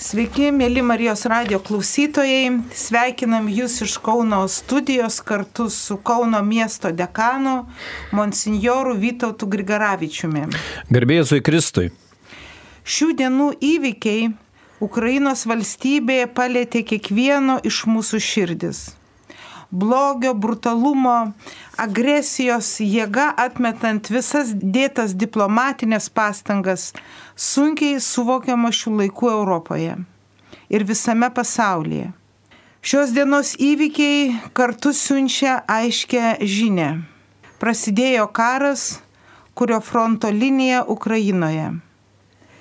Sveiki, mėly Marijos radio klausytojai. Sveikinam Jūs iš Kauno studijos kartu su Kauno miesto dekanu, monsinjoru Vytautu Grigaravičiumi. Garbėjusui Kristui. Šių dienų įvykiai Ukrainos valstybėje palėtė kiekvieno iš mūsų širdis. Blogio, brutalumo, agresijos jėga atmetant visas dėtas diplomatinės pastangas sunkiai suvokiama šių laikų Europoje ir visame pasaulyje. Šios dienos įvykiai kartu siunčia aiškę žinę. Prasidėjo karas, kurio fronto linija Ukrainoje.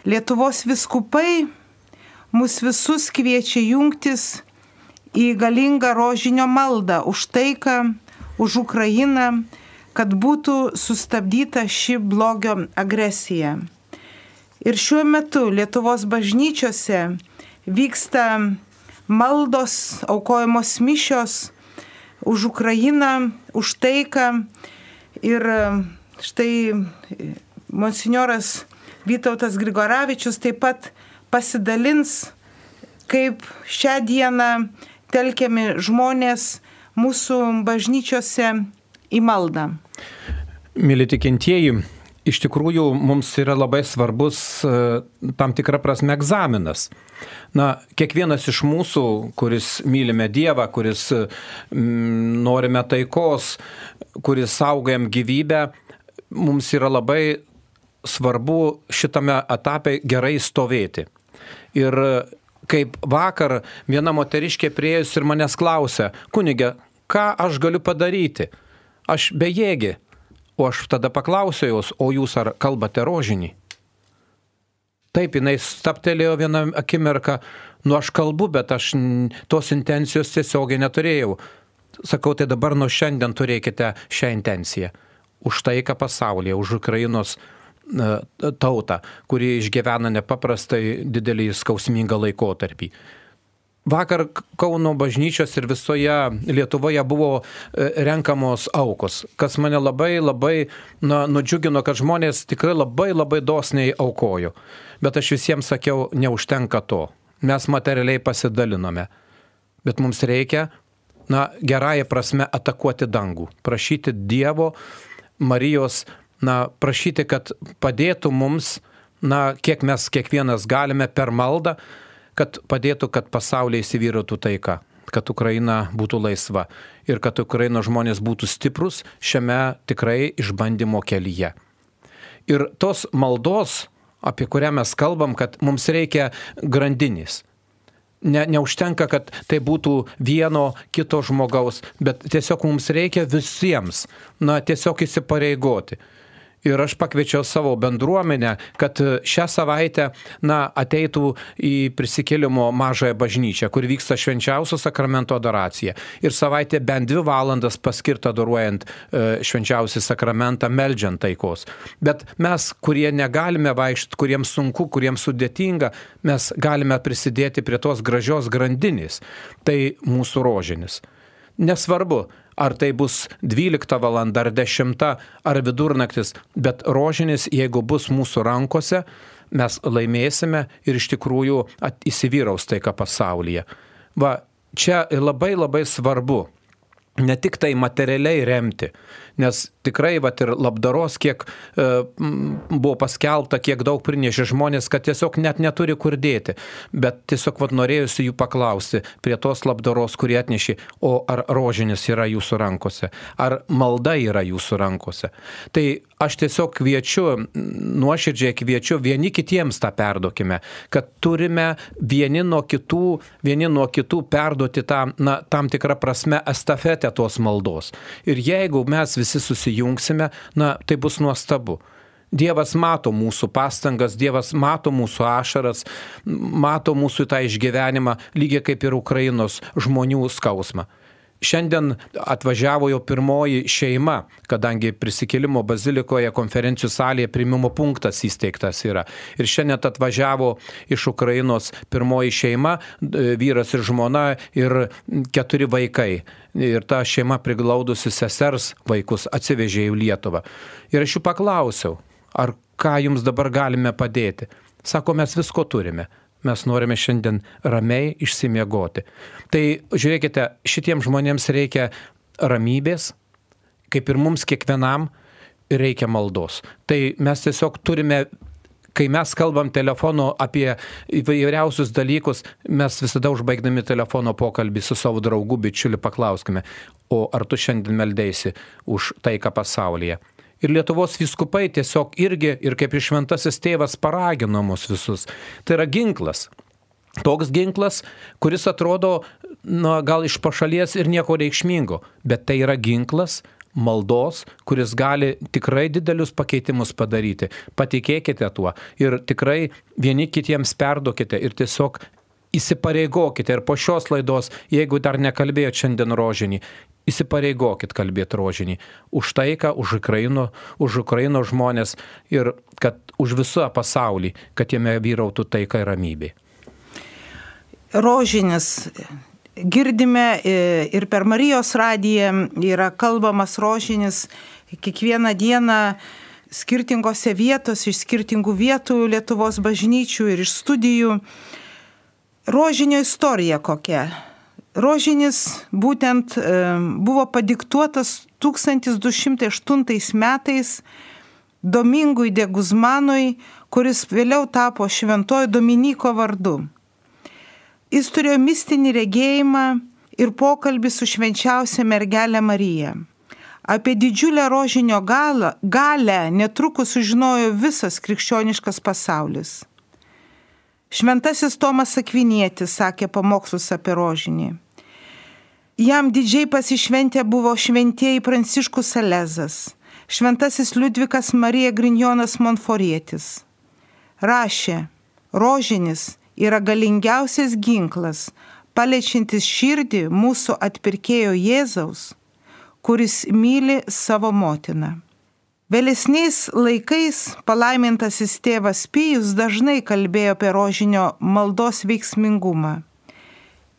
Lietuvos viskupai mus visus kviečia jungtis į galingą rožinio maldą už taiką, už Ukrainą, kad būtų sustabdyta ši blogio agresija. Ir šiuo metu Lietuvos bažnyčiose vyksta maldos, aukojamos mišios už Ukrainą, už taiką. Ir štai monsignoras Vytautas Grigoravičius taip pat pasidalins, kaip šią dieną telkiami žmonės mūsų bažnyčiose į maldą. Mėly tikintieji, iš tikrųjų mums yra labai svarbus tam tikra prasme egzaminas. Na, kiekvienas iš mūsų, kuris mylime Dievą, kuris mm, norime taikos, kuris saugojam gyvybę, mums yra labai svarbu šitame etape gerai stovėti. Ir kaip vakar viena moteriškė prieėjus ir manęs klausė, kunigė, ką aš galiu padaryti? Aš bejėgi. O aš tada paklausiau jos, o jūs ar kalbate rožinį? Taip, jinai staptelėjo vieną akimirką, nu aš kalbu, bet aš tos intencijos tiesiogiai neturėjau. Sakau, tai dabar nuo šiandien turėkite šią intenciją. Už taiką pasaulyje, už Ukrainos tautą, kuri išgyvena nepaprastai didelį skausmingą laikotarpį. Vakar Kauno bažnyčios ir visoje Lietuvoje buvo renkamos aukos, kas mane labai labai na, nudžiugino, kad žmonės tikrai labai labai dosniai aukojo. Bet aš visiems sakiau, neužtenka to. Mes materialiai pasidalinome. Bet mums reikia, na, gerąją prasme atakuoti dangų, prašyti Dievo, Marijos na, prašyti, kad padėtų mums, na, kiek mes kiekvienas galime per maldą, kad padėtų, kad pasaulyje įsivyrautų taika, kad Ukraina būtų laisva ir kad Ukraino žmonės būtų stiprus šiame tikrai išbandymo kelyje. Ir tos maldos, apie kurią mes kalbam, kad mums reikia grandinės. Ne, neužtenka, kad tai būtų vieno kito žmogaus, bet tiesiog mums reikia visiems, na, tiesiog įsipareigoti ir aš pakviečiau savo bendruomenę, kad šią savaitę na, ateitų į prisikėlimo mažąją bažnyčią, kur vyksta švenčiausio sakramento adoracija. Ir savaitė bent dvi valandas paskirta adoruojant e, švenčiausią sakramentą, meldžiant taikos. Bet mes, kurie negalime vaikščioti, kuriems sunku, kuriems sudėtinga, mes galime prisidėti prie tos gražios grandinės. Tai mūsų rožinis. Nesvarbu, ar tai bus 12 val. ar 10 ar vidurnaktis, bet rožinis, jeigu bus mūsų rankose, mes laimėsime ir iš tikrųjų įsivyraus taika pasaulyje. Va, čia labai labai svarbu ne tik tai materialiai remti, nes tikrai, vat ir labdaros, kiek e, buvo paskelbta, kiek daug prinešė žmonės, kad tiesiog net neturi kur dėti. Bet tiesiog vat norėjusi jų paklausti prie tos labdaros, kurie atnešė, o ar rožinis yra jūsų rankose, ar malda yra jūsų rankose. Tai aš tiesiog kviečiu, nuoširdžiai kviečiu, vieni kitiems tą perduokime, kad turime vieni nuo kitų, vieni nuo kitų perduoti tą, na, tam tikrą prasme estafetę tos maldos. Ir jeigu mes visi susijungsime, na, tai bus nuostabu. Dievas mato mūsų pastangas, Dievas mato mūsų ašaras, mato mūsų tą išgyvenimą, lygiai kaip ir Ukrainos žmonių skausmą. Šiandien atvažiavo jo pirmoji šeima, kadangi prisikėlimo bazilikoje konferencijų salėje primimo punktas įsteigtas yra. Ir šiandien atvažiavo iš Ukrainos pirmoji šeima, vyras ir žmona ir keturi vaikai. Ir ta šeima priglaudusi sesers vaikus atsivežė į Lietuvą. Ir aš jų paklausiau, ar ką jums dabar galime padėti. Sako, mes visko turime. Mes norime šiandien ramiai išsimiegoti. Tai žiūrėkite, šitiems žmonėms reikia ramybės, kaip ir mums kiekvienam reikia maldos. Tai mes tiesiog turime kai mes kalbam telefonu apie įvairiausius dalykus, mes visada užbaigdami telefono pokalbį su savo draugu, bičiuliu paklauskime, o ar tu šiandien meldėsi už taiką pasaulyje. Ir Lietuvos viskupai tiesiog irgi, ir kaip ir šventasis tėvas paragino mus visus. Tai yra ginklas. Toks ginklas, kuris atrodo, na, gal iš pašalies ir nieko reikšmingo, bet tai yra ginklas maldos, kuris gali tikrai didelius pakeitimus padaryti. Patikėkite tuo ir tikrai vieni kitiems perduokite ir tiesiog įsipareigokite ir po šios laidos, jeigu dar nekalbėjote šiandien rožinį, įsipareigokit kalbėti rožinį už taiką, už Ukraino, už Ukraino žmonės ir kad už visą pasaulį, kad jame vyrautų taika ir ramybė. Rožinis girdime ir per Marijos radiją yra kalbamas rožinis kiekvieną dieną skirtingose vietose, iš skirtingų vietų Lietuvos bažnyčių ir iš studijų. Rožinio istorija kokia Rožinis būtent e, buvo padiktuotas 1208 metais Domingui de Guzmanui, kuris vėliau tapo šventojo Dominiko vardu. Jis turėjo mistinį regėjimą ir pokalbį su švenčiausia mergelė Marija. Apie didžiulę rožinio galą, galę netrukus sužinojo visas krikščioniškas pasaulis. Šventasis Tomas Akvinietis sakė pamokslus apie rožinį. Jam didžiai pasišventę buvo šventieji Pranciškus Salezas, šventasis Liudvikas Marija Grinjonas Monforietis. Rašė, rožinis yra galingiausias ginklas, paliečiantis širdį mūsų atpirkėjo Jėzaus, kuris myli savo motiną. Vėlesniais laikais palaimintasis tėvas Pijus dažnai kalbėjo apie rožinio maldos veiksmingumą.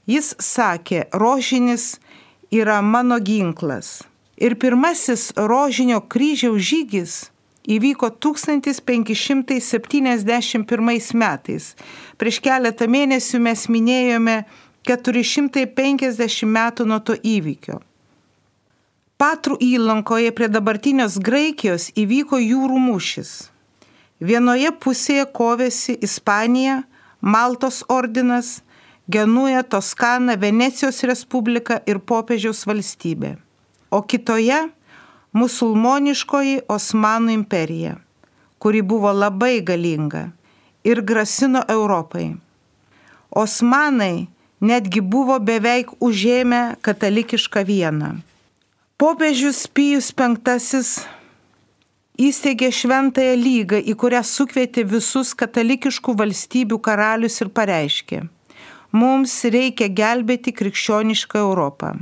Jis sakė, rožinis yra mano ginklas. Ir pirmasis rožinio kryžiaus žygis įvyko 1571 metais. Prieš keletą mėnesių mes minėjome 450 metų nuo to įvykio. Patrų įlankoje prie dabartinės Graikijos įvyko jūrų mūšis. Vienoje pusėje kovėsi Ispanija, Maltos ordinas, Genuja, Toskana, Venecijos Respublika ir popiežiaus valstybė. O kitoje - musulmoniškoji Osmanų imperija, kuri buvo labai galinga ir grasino Europai. Osmanai netgi buvo beveik užėmę katalikišką vieną. Popiežius Pijus V įsteigė šventąją lygą, į kurią sukvietė visus katalikiškų valstybių karalius ir pareiškė, mums reikia gelbėti krikščionišką Europą.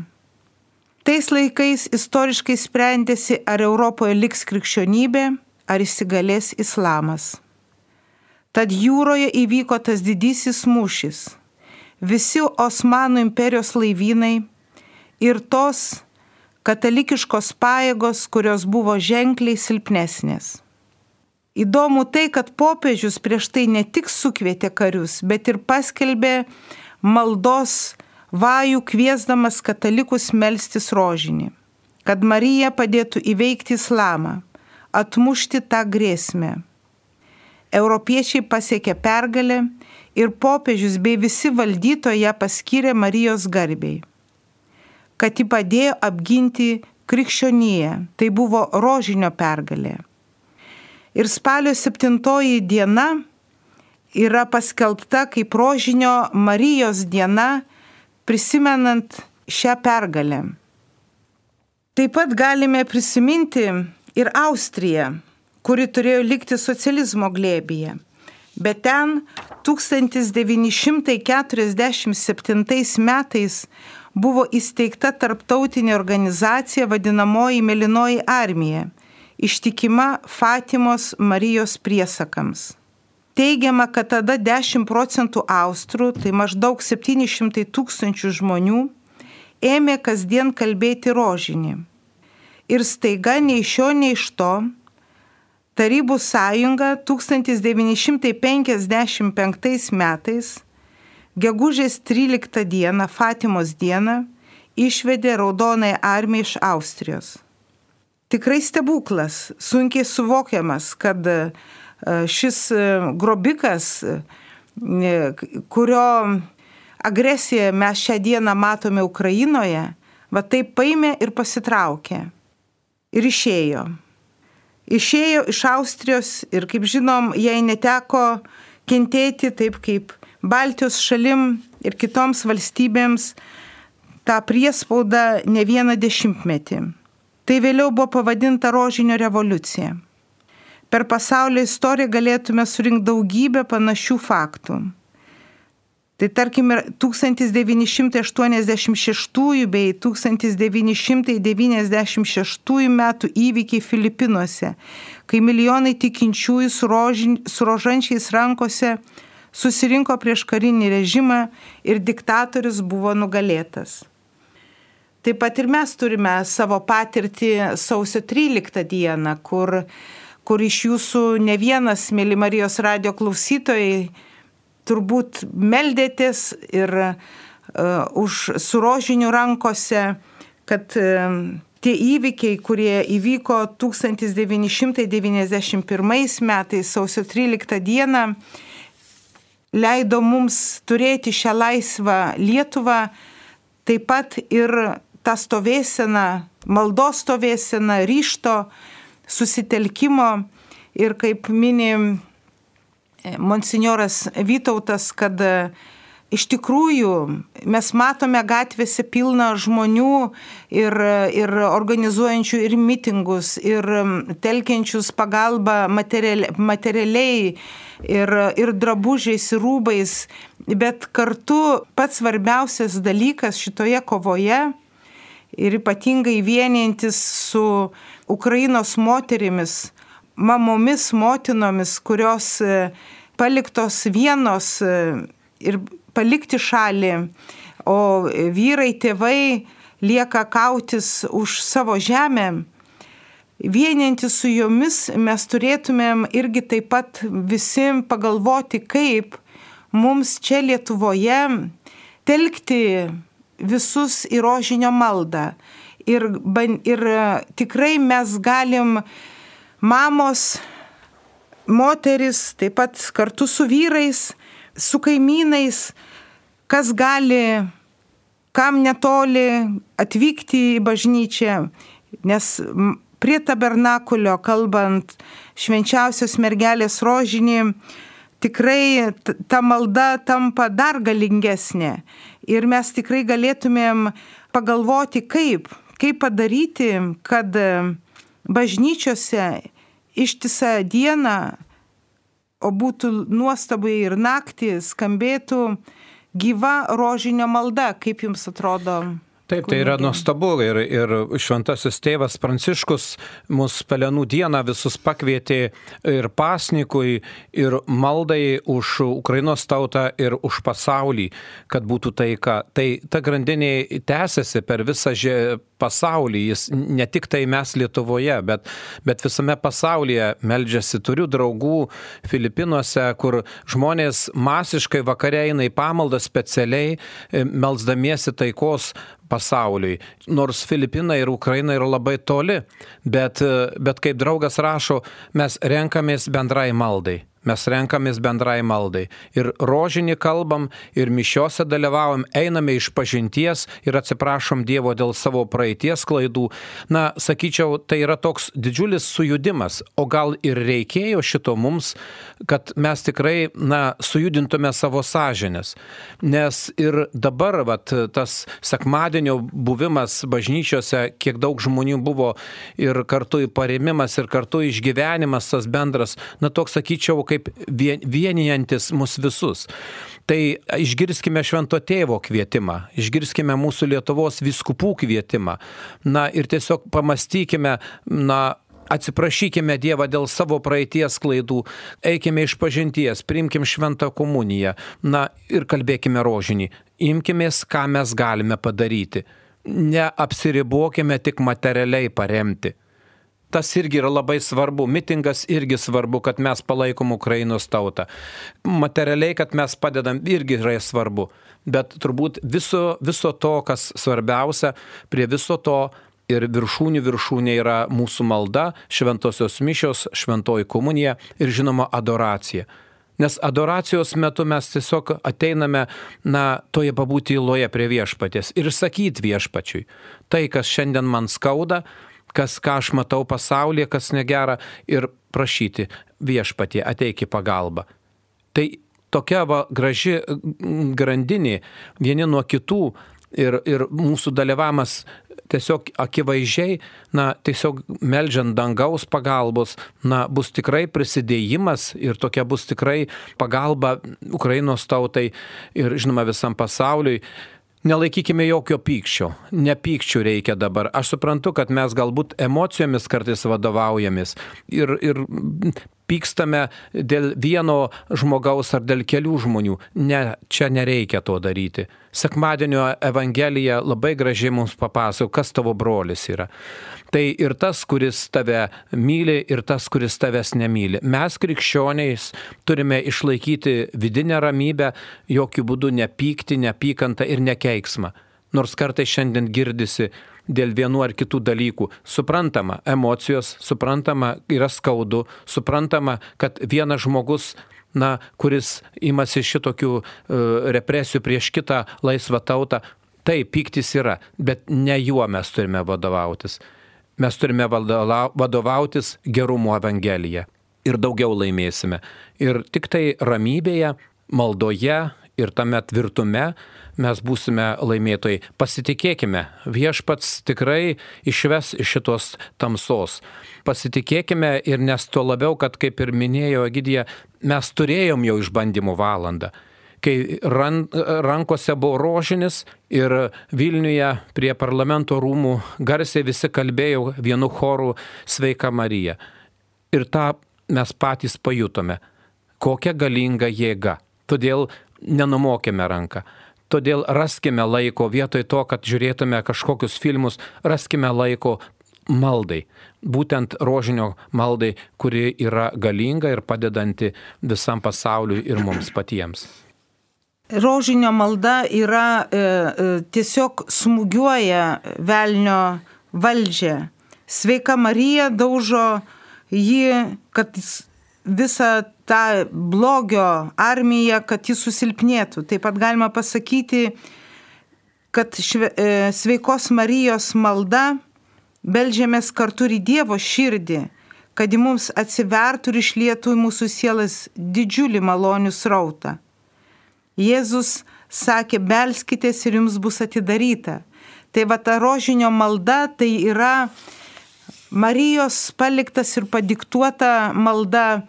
Tais laikais istoriškai sprendėsi, ar Europoje liks krikščionybė, ar įsigalės islamas. Tad jūroje įvyko tas didysis mūšis. Visi Osmanų imperijos laivynai ir tos katalikiškos pajėgos, kurios buvo ženkliai silpnesnės. Įdomu tai, kad popiežius prieš tai ne tik sukvietė karius, bet ir paskelbė maldos vajų kviesdamas katalikus melstis rožinį, kad Marija padėtų įveikti islamą, atmušti tą grėsmę. Europiečiai pasiekė pergalę ir popiežius bei visi valdytojai ją paskyrė Marijos garbiai kad ji padėjo apginti krikščionyje. Tai buvo rožinio pergalė. Ir spalio 7 diena yra paskelbta kaip rožinio Marijos diena, prisimenant šią pergalę. Taip pat galime prisiminti ir Austriją, kuri turėjo likti socializmo glėbyje. Bet ten 1947 metais buvo įsteigta tarptautinė organizacija vadinamoji Melinoji armija, ištikima Fatimos Marijos priesakams. Teigiama, kad tada 10 procentų austrų, tai maždaug 700 tūkstančių žmonių, ėmė kasdien kalbėti rožinį. Ir staiga nei šio, nei iš to, Tarybų sąjunga 1955 metais, gegužės 13 dieną, Fatimos dieną, išvedė Raudonąją armiją iš Austrijos. Tikrai stebuklas, sunkiai suvokiamas, kad e, šis e, grobikas, e, kurio agresiją mes šią dieną matome Ukrainoje, va taip paėmė ir pasitraukė. Ir išėjo. Išėjo iš Austrijos ir, kaip žinom, jai neteko kentėti taip kaip Baltijos šalim ir kitoms valstybėms tą priespaudą ne vieną dešimtmetį. Tai vėliau buvo pavadinta rožinio revoliucija. Per pasaulio istoriją galėtume surinkti daugybę panašių faktų. Tai tarkim 1986 bei 1996 metų įvykiai Filipinuose, kai milijonai tikinčiųjų su, rožin, su rožančiais rankose susirinko prieš karinį režimą ir diktatorius buvo nugalėtas. Taip pat ir mes turime savo patirtį sausio 13 dieną, kur, kur iš jūsų ne vienas, mėly Marijos radio klausytojai, turbūt meldėtės ir uh, už surožinių rankose, kad uh, tie įvykiai, kurie įvyko 1991 metais sausio 13 dieną, leido mums turėti šią laisvą Lietuvą, taip pat ir tą stovėseną, maldos stovėseną, ryšto, susitelkimo. Ir kaip minim monsignoras Vytautas, kad e, iš tikrųjų mes matome gatvėse pilną žmonių ir, ir organizuojančių ir mitingus, ir telkiančius pagalbą materialiai, materialiai ir, ir drabužiais, ir rūbais, bet kartu pats svarbiausias dalykas šitoje kovoje ir ypatingai vienintis su Ukrainos moterimis, mamomis, motinomis, kurios e, paliktos vienos e, ir palikti šalį, o vyrai, tėvai lieka kautis už savo žemę. Vieninti su jomis mes turėtumėm irgi taip pat visi pagalvoti, kaip mums čia Lietuvoje telkti visus į rožinio maldą. Ir, ir tikrai mes galim mamos moteris, taip pat kartu su vyrais, su kaimynais, kas gali, kam netoli atvykti į bažnyčią, nes prie tabernakulio, kalbant švenčiausios mergelės rožinį, tikrai ta malda tampa dar galingesnė. Ir mes tikrai galėtumėm pagalvoti, kaip, kaip padaryti, kad bažnyčiose ištisą dieną, o būtų nuostabai ir naktį, skambėtų gyva rožinio malda, kaip jums atrodo? Taip, tai yra nuostabu ir, ir šventasis tėvas Pranciškus mus pelenų dieną visus pakvietė ir pasnikui, ir maldai už Ukrainos tautą ir už pasaulį, kad būtų taika. Tai ta grandinė tęsiasi per visą pasaulį, jis ne tik tai mes Lietuvoje, bet, bet visame pasaulyje meldžiasi. Turiu draugų Filipinuose, kur žmonės masiškai vakare eina į pamaldą specialiai, melzdamiesi taikos pasauliui. Nors Filipinai ir Ukraina yra labai toli, bet, bet kaip draugas rašo, mes renkamės bendrai maldai mes renkamės bendrai maldai. Ir rožinį kalbam, ir mišiose dalyvaujam, einame iš pažinties ir atsiprašom Dievo dėl savo praeities klaidų. Na, sakyčiau, tai yra toks didžiulis sujudimas, o gal ir reikėjo šito mums, kad mes tikrai, na, sujudintume savo sąžinės. Nes ir dabar, vat, tas sekmadienio buvimas bažnyčiose, kiek daug žmonių buvo ir kartu įparėmimas, ir kartu išgyvenimas tas bendras, na, toks, sakyčiau, kaip vienijantis mus visus. Tai išgirskime švento tėvo kvietimą, išgirskime mūsų Lietuvos viskupų kvietimą. Na ir tiesiog pamastykime, na, atsiprašykime Dievą dėl savo praeities klaidų, eikime iš pažinties, priimkim šventą komuniją, na ir kalbėkime rožinį, imkimės, ką mes galime padaryti. Neapsiribokime tik materialiai paremti tas irgi yra labai svarbu. Mitingas irgi svarbu, kad mes palaikom Ukrainos tautą. Materialiai, kad mes padedam, irgi yra svarbu. Bet turbūt viso, viso to, kas svarbiausia, prie viso to ir viršūnių viršūnė yra mūsų malda, šventosios mišios, šventoji komunija ir žinoma adoracija. Nes adoracijos metu mes tiesiog ateiname, na, toje pabūti įloje prie viešpatės ir sakyti viešpačiui, tai, kas šiandien man skauda, kas, ką aš matau pasaulyje, kas negera ir prašyti viešpatie, ateik į pagalbą. Tai tokia va, graži grandinė vieni nuo kitų ir, ir mūsų dalyvavimas tiesiog akivaizdžiai, na, tiesiog melžiant dangaus pagalbos, na, bus tikrai prisidėjimas ir tokia bus tikrai pagalba Ukrainos tautai ir, žinoma, visam pasauliui. Nelaikykime jokio pykščio, ne pykščių reikia dabar. Aš suprantu, kad mes galbūt emocijomis kartais vadovaujamės ir, ir pykstame dėl vieno žmogaus ar dėl kelių žmonių. Ne, čia nereikia to daryti. Sekmadienio Evangelija labai gražiai mums papasako, kas tavo brolis yra. Tai ir tas, kuris tave myli, ir tas, kuris tavęs nemyli. Mes krikščioniais turime išlaikyti vidinę ramybę, jokių būdų nepykti, nepykantą ir nekeiksmą. Nors kartai šiandien girdisi dėl vienų ar kitų dalykų. Suprantama, emocijos, suprantama, yra skaudu, suprantama, kad vienas žmogus na, kuris imasi šitokių uh, represijų prieš kitą laisvą tautą, tai piktis yra, bet ne juo mes turime vadovautis. Mes turime vadovautis gerumo Evangeliją ir daugiau laimėsime. Ir tik tai ramybėje, maldoje ir tame tvirtume mes būsime laimėtojai. Pasitikėkime, viešpats tikrai išves iš šitos tamsos. Pasitikėkime ir nes tuo labiau, kad kaip ir minėjo Egidija, mes turėjom jau išbandymų valandą kai ran, rankose buvo rožinis ir Vilniuje prie parlamento rūmų garsiai visi kalbėjo vienu choru Sveika Marija. Ir tą mes patys pajutome, kokia galinga jėga. Todėl nenumokėme ranką. Todėl raskime laiko vietoj to, kad žiūrėtume kažkokius filmus, raskime laiko maldai. Būtent rožinio maldai, kuri yra galinga ir padedanti visam pasauliui ir mums patiems. Rožinio malda yra e, e, tiesiog smūgiuoja velnio valdžią. Sveika Marija daužo jį, kad visą tą blogio armiją, kad jis susilpnėtų. Taip pat galima pasakyti, kad šve, e, sveikos Marijos malda belžiamės kartu į Dievo širdį, kad į mums atsivertų ir išlietų į mūsų sielas didžiulį malonių srautą. Jėzus sakė, belskitės ir jums bus atidaryta. Tai va ta rožinio malda tai yra Marijos paliktas ir padiktuota malda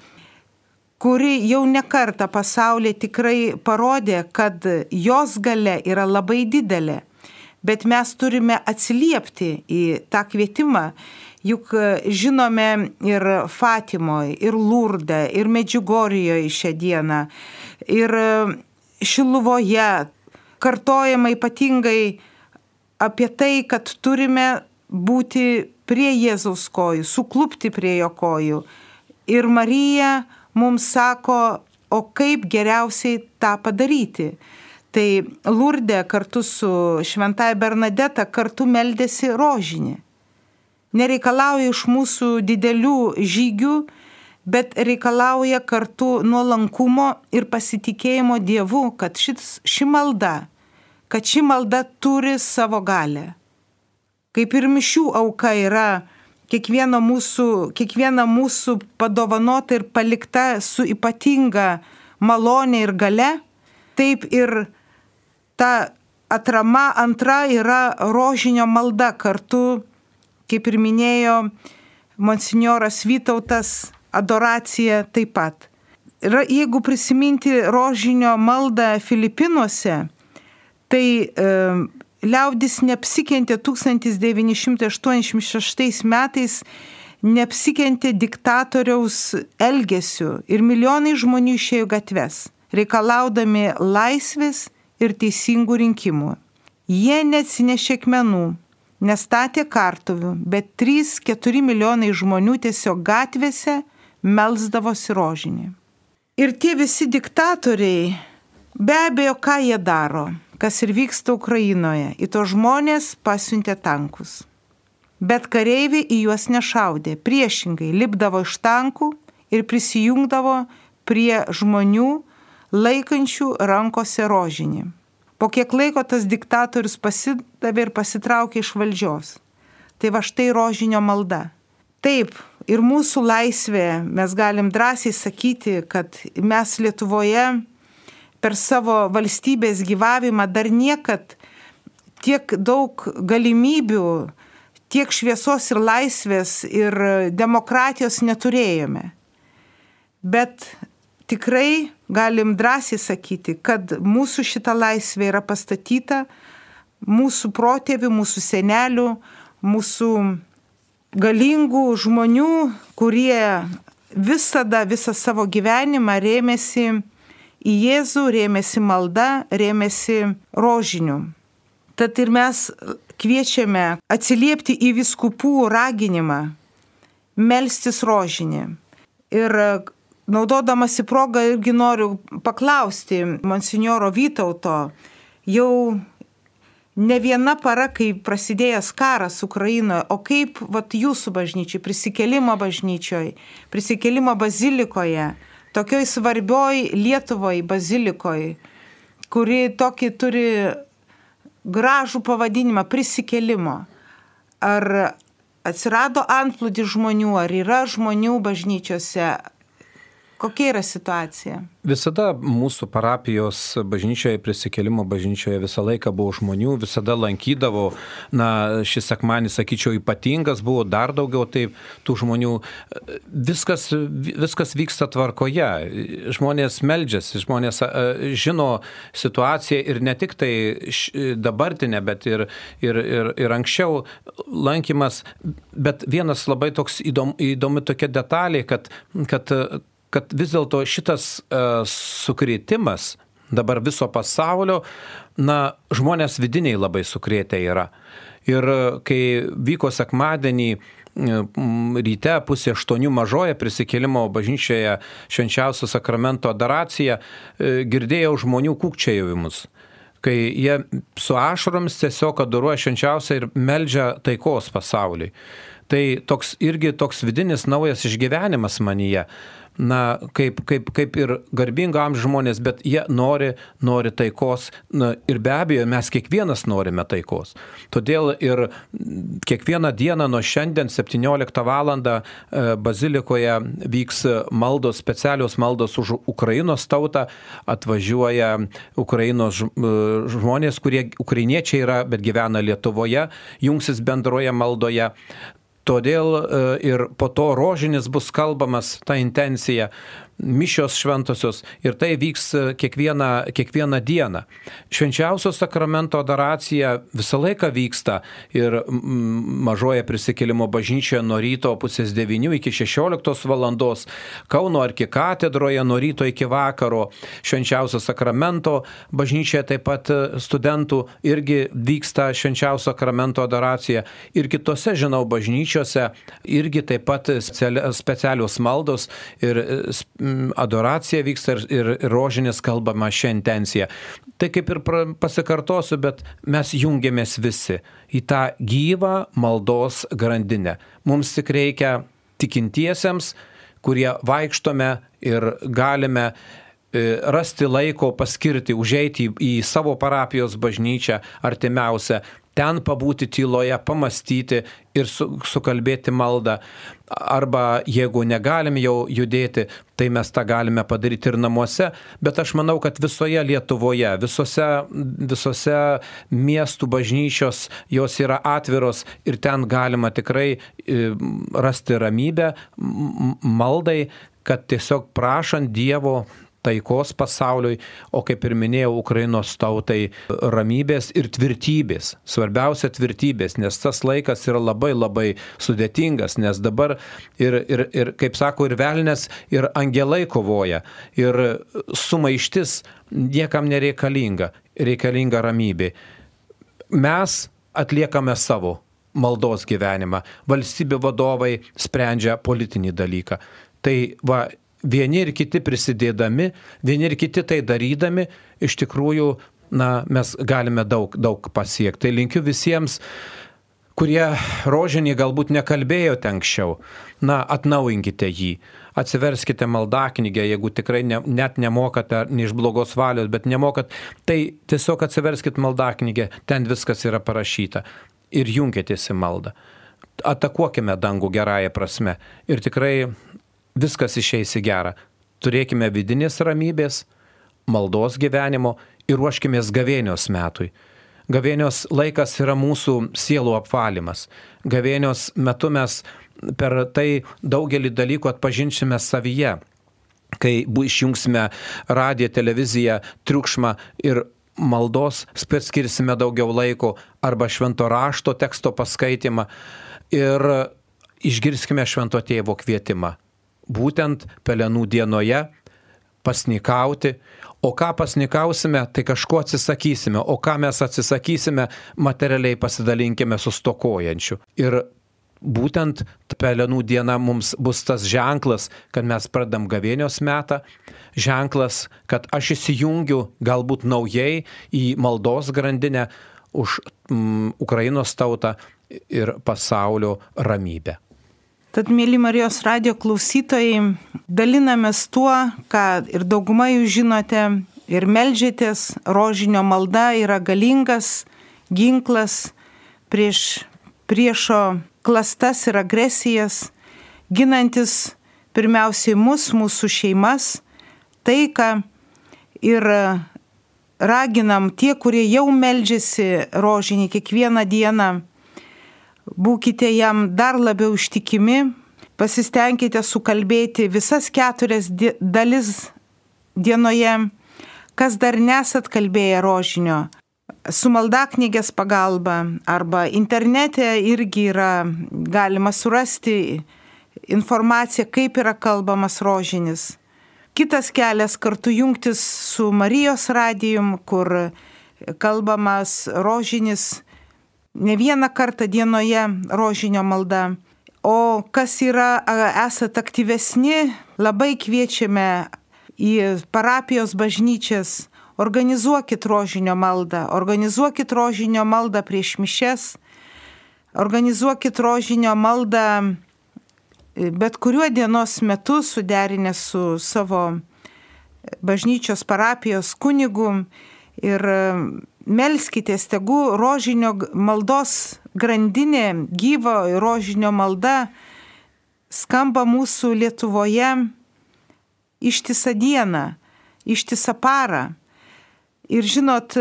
kuri jau nekarta pasaulyje tikrai parodė, kad jos gale yra labai didelė. Bet mes turime atsiliepti į tą kvietimą, juk žinome ir Fatimoje, ir Lurde, ir Medžiugorijoje šią dieną, ir Šiluvoje kartojama ypatingai apie tai, kad turime būti prie Jėzaus kojų, suklupti prie jo kojų. Ir Marija mums sako, o kaip geriausiai tą padaryti. Tai Lurdė kartu su Šventaja Bernadeta kartu meldėsi rožinį. Nereikalauja iš mūsų didelių žygių, bet reikalauja kartu nuolankumo ir pasitikėjimo Dievu, kad šis, ši malda, kad ši malda turi savo galę. Kaip ir mišių auka yra kiekviena mūsų, kiekviena mūsų padovanota ir palikta su ypatinga malonė ir gale, taip ir ta atrama antra yra rožinio malda kartu, kaip ir minėjo monsignoras Vytautas, adoracija taip pat. Ir jeigu prisiminti rožinio maldą Filipinuose, tai e, liaudis neapsikentė 1986 metais, neapsikentė diktatoriaus elgesiu ir milijonai žmonių išėjo gatves, reikalaudami laisvės ir teisingų rinkimų. Jie neatsinešė akmenų, nestatė kartuvių, bet 3-4 milijonai žmonių tiesiog gatvėse melsdavosi rožinį. Ir tie visi diktatoriai, be abejo, ką jie daro, kas ir vyksta Ukrainoje, į to žmonės pasiuntė tankus. Bet kareiviai į juos nešaudė, priešingai lipdavo iš tankų ir prisijungdavo prie žmonių laikančių rankose rožinį. Po kiek laiko tas diktatorius pasidavė ir pasitraukė iš valdžios. Tai va štai rožinio malda. Taip, ir mūsų laisvė, mes galim drąsiai sakyti, kad mes Lietuvoje per savo valstybės gyvavimą dar niekad tiek daug galimybių, tiek šviesos ir laisvės ir demokratijos neturėjome. Bet tikrai galim drąsiai sakyti, kad mūsų šita laisvė yra pastatyta mūsų protėvių, mūsų senelių, mūsų galingų žmonių, kurie visada, visą savo gyvenimą rėmėsi į Jėzų, rėmėsi malda, rėmėsi rožiniu. Tad ir mes kviečiame atsiliepti į viskupų raginimą, melstis rožinį. Ir naudodamasi progą irgi noriu paklausti monsinjoro Vytauto, jau ne viena para, kai prasidėjęs karas Ukrainoje, o kaip vat, jūsų bažnyčiai, prisikelimo bažnyčioje, prisikelimo bazilikoje, tokioj svarbioj Lietuvoje bazilikoje, kuri tokį turi gražų pavadinimą prisikelimo. Ar atsirado antplūdį žmonių, ar yra žmonių bažnyčiose, Kokia yra situacija? Visada mūsų parapijos bažnyčioje, prisikelimo bažnyčioje visą laiką buvo žmonių, visada lankydavo, na, šis sekmanis, sakyčiau, ypatingas buvo, dar daugiau taip tų žmonių. Viskas, viskas vyksta tvarkoje, žmonės meldžiasi, žmonės žino situaciją ir ne tik tai dabartinę, bet ir, ir, ir, ir anksčiau lankymas, bet vienas labai toks įdomi, įdomi tokia detalė, kad, kad kad vis dėlto šitas uh, sukrėtimas dabar viso pasaulio, na, žmonės vidiniai labai sukrėtę yra. Ir e, kai vyko sekmadienį e, ryte pusė aštuonių mažoje prisikėlimo bažnyčioje švenčiausio sakramento adoracija, girdėjau žmonių kūkčiajimus kai jie su ašromis tiesiog adoruoja švenčiausią ir meldžia taikos pasauliui. Tai toks irgi toks vidinis naujas išgyvenimas manyje na, kaip, kaip, kaip ir garbingo amžiaus žmonės, bet jie nori, nori taikos na, ir be abejo mes kiekvienas norime taikos. Todėl ir kiekvieną dieną nuo šiandien 17 val. E, bazilikoje vyks maldos, specialios maldos už Ukrainos tautą, atvažiuoja Ukrainos e, žmonės, kurie ukrainiečiai yra, bet gyvena Lietuvoje, jungsis bendroje maldoje. Todėl e, ir po to rožinis bus kalbamas ta intencija mišios šventosios ir tai vyks e, kiekvieną, kiekvieną dieną. Švenčiausio sakramento adoracija visą laiką vyksta ir mažoje prisikėlimo bažnyčioje nuo ryto pusės 9 iki 16 valandos, Kauno arkikatedroje nuo ryto iki vakaro, švenčiausio sakramento bažnyčioje taip pat e, studentų irgi vyksta švenčiausio sakramento adoracija ir kitose, žinau, bažnyčiose irgi taip pat specialios maldos ir e, adoracija vyksta ir, ir, rožinės kalbama šią intenciją. Tai kaip ir pasikartosiu, bet mes jungiamės visi į tą gyvą maldos grandinę. Mums tik reikia tikintiesiems, kurie vaikštome ir galime e, rasti laiko paskirti, užeiti į savo parapijos bažnyčią artimiausią, ten pabūti tyloje, pamastyti ir su, sukalbėti maldą. Arba jeigu negalim jau judėti, tai mes tą galime padaryti ir namuose, bet aš manau, kad visoje Lietuvoje, visose, visose miestų bažnyčios jos yra atviros ir ten galima tikrai e, rasti ramybę maldai, kad tiesiog prašant Dievo taikos pasauliui, o kaip ir minėjau, Ukrainos tautai ramybės ir tvirtybės. Svarbiausia tvirtybės, nes tas laikas yra labai labai sudėtingas, nes dabar ir, ir, ir kaip sako, ir velnės, ir angelai kovoja, ir sumaištis niekam nereikalinga, reikalinga ramybė. Mes atliekame savo maldos gyvenimą, valstybių vadovai sprendžia politinį dalyką. Tai va, vieni ir kiti prisidėdami, vieni ir kiti tai darydami, iš tikrųjų, na, mes galime daug, daug pasiekti. Tai linkiu visiems, kurie rožinį galbūt nekalbėjote anksčiau, na, atnaujinkite jį, atsiverskite maldaknygę, jeigu tikrai ne, net nemokate, ne iš blogos valios, bet nemokat, tai tiesiog atsiverskite maldaknygę, ten viskas yra parašyta ir junkitės į maldą. Atakuokime dangų gerąją prasme ir tikrai viskas išeis į gerą. Turėkime vidinės ramybės, maldos gyvenimo ir ruoškimės gavėnios metui. Gavėnios laikas yra mūsų sielų apvalymas. Gavėnios metu mes per tai daugelį dalykų atpažinsime savyje, kai išjungsime radiją, televiziją, triukšmą ir maldos skirsime daugiau laiko arba švento rašto teksto paskaitimą ir išgirskime švento tėvo kvietimą. Būtent pelenų dienoje pasnikauti, o ką pasnikausime, tai kažko atsisakysime, o ką mes atsisakysime, materialiai pasidalinkime su stokojančiu. Ir būtent pelenų diena mums bus tas ženklas, kad mes pradam gavėnios metą, ženklas, kad aš įsijungiu galbūt naujai į maldos grandinę už mm, Ukrainos tautą ir pasaulio ramybę. Tad, mėly Marijos radio klausytojai, dalinamės tuo, ką ir dauguma jūs žinote ir melžiatės, rožinio malda yra galingas ginklas prieš priešo klastas ir agresijas, ginantis pirmiausiai mus, mūsų šeimas, taiką ir raginam tie, kurie jau meldžiasi rožinį kiekvieną dieną, būkite jam dar labiau ištikimi, pasistengkite sukalbėti visas keturias dalis dienoje, kas dar nesat kalbėję rožinio, su maldaknygės pagalba arba internete irgi yra galima surasti informaciją, kaip yra kalbamas rožinis. Kitas kelias kartu jungtis su Marijos radijum, kur kalbamas rožinis ne vieną kartą dienoje rožinio malda. O kas yra, esat aktyvesni, labai kviečiame į parapijos bažnyčias. Organizuokit rožinio maldą, organizuokit rožinio maldą prieš mišes, organizuokit rožinio maldą e, bet kuriuo dienos metu suderinę su savo bažnyčios parapijos kunigu. Ir e, melskitės, tegu rožinio maldos grandinė, gyvo rožinio malda skamba mūsų Lietuvoje ištisą dieną, ištisą parą. Ir žinot,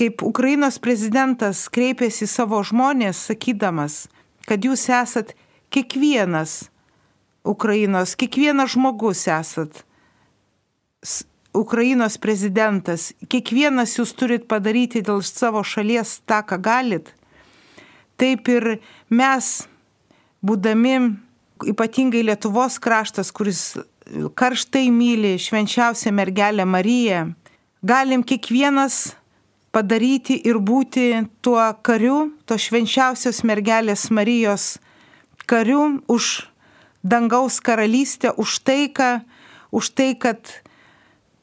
kaip Ukrainos prezidentas kreipėsi savo žmonės, sakydamas, kad jūs esat kiekvienas Ukrainos, kiekvienas žmogus esat Ukrainos prezidentas, kiekvienas jūs turit padaryti dėl savo šalies tą, ką galit. Taip ir mes, būdami ypatingai Lietuvos kraštas, kuris karštai myli švenčiausią mergelę Mariją, galim kiekvienas padaryti ir būti tuo kariu, to švenčiausios mergelės Marijos kariu už dangaus karalystę, už taiką, už tai, kad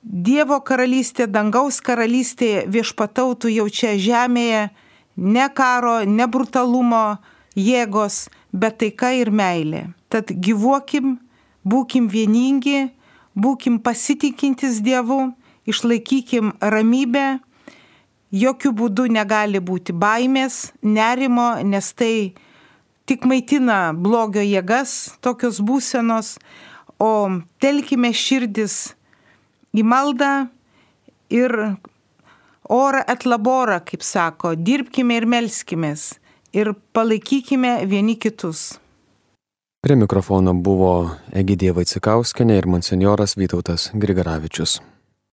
Dievo karalystė, dangaus karalystė viešpatautų jau čia žemėje, ne karo, ne brutalumo jėgos, bet taika ir meilė. Tad gyvuokim, būkim vieningi, būkim pasitikintis Dievu išlaikykim ramybę, jokių būdų negali būti baimės, nerimo, nes tai tik maitina blogio jėgas, tokios būsenos, o telkime širdis į maldą ir orą atlaborą, kaip sako, dirbkime ir melskimės ir palaikykime vieni kitus. Prie mikrofono buvo Egidė Vaicikauskinė ir monsinjoras Vytautas Grigaravičius.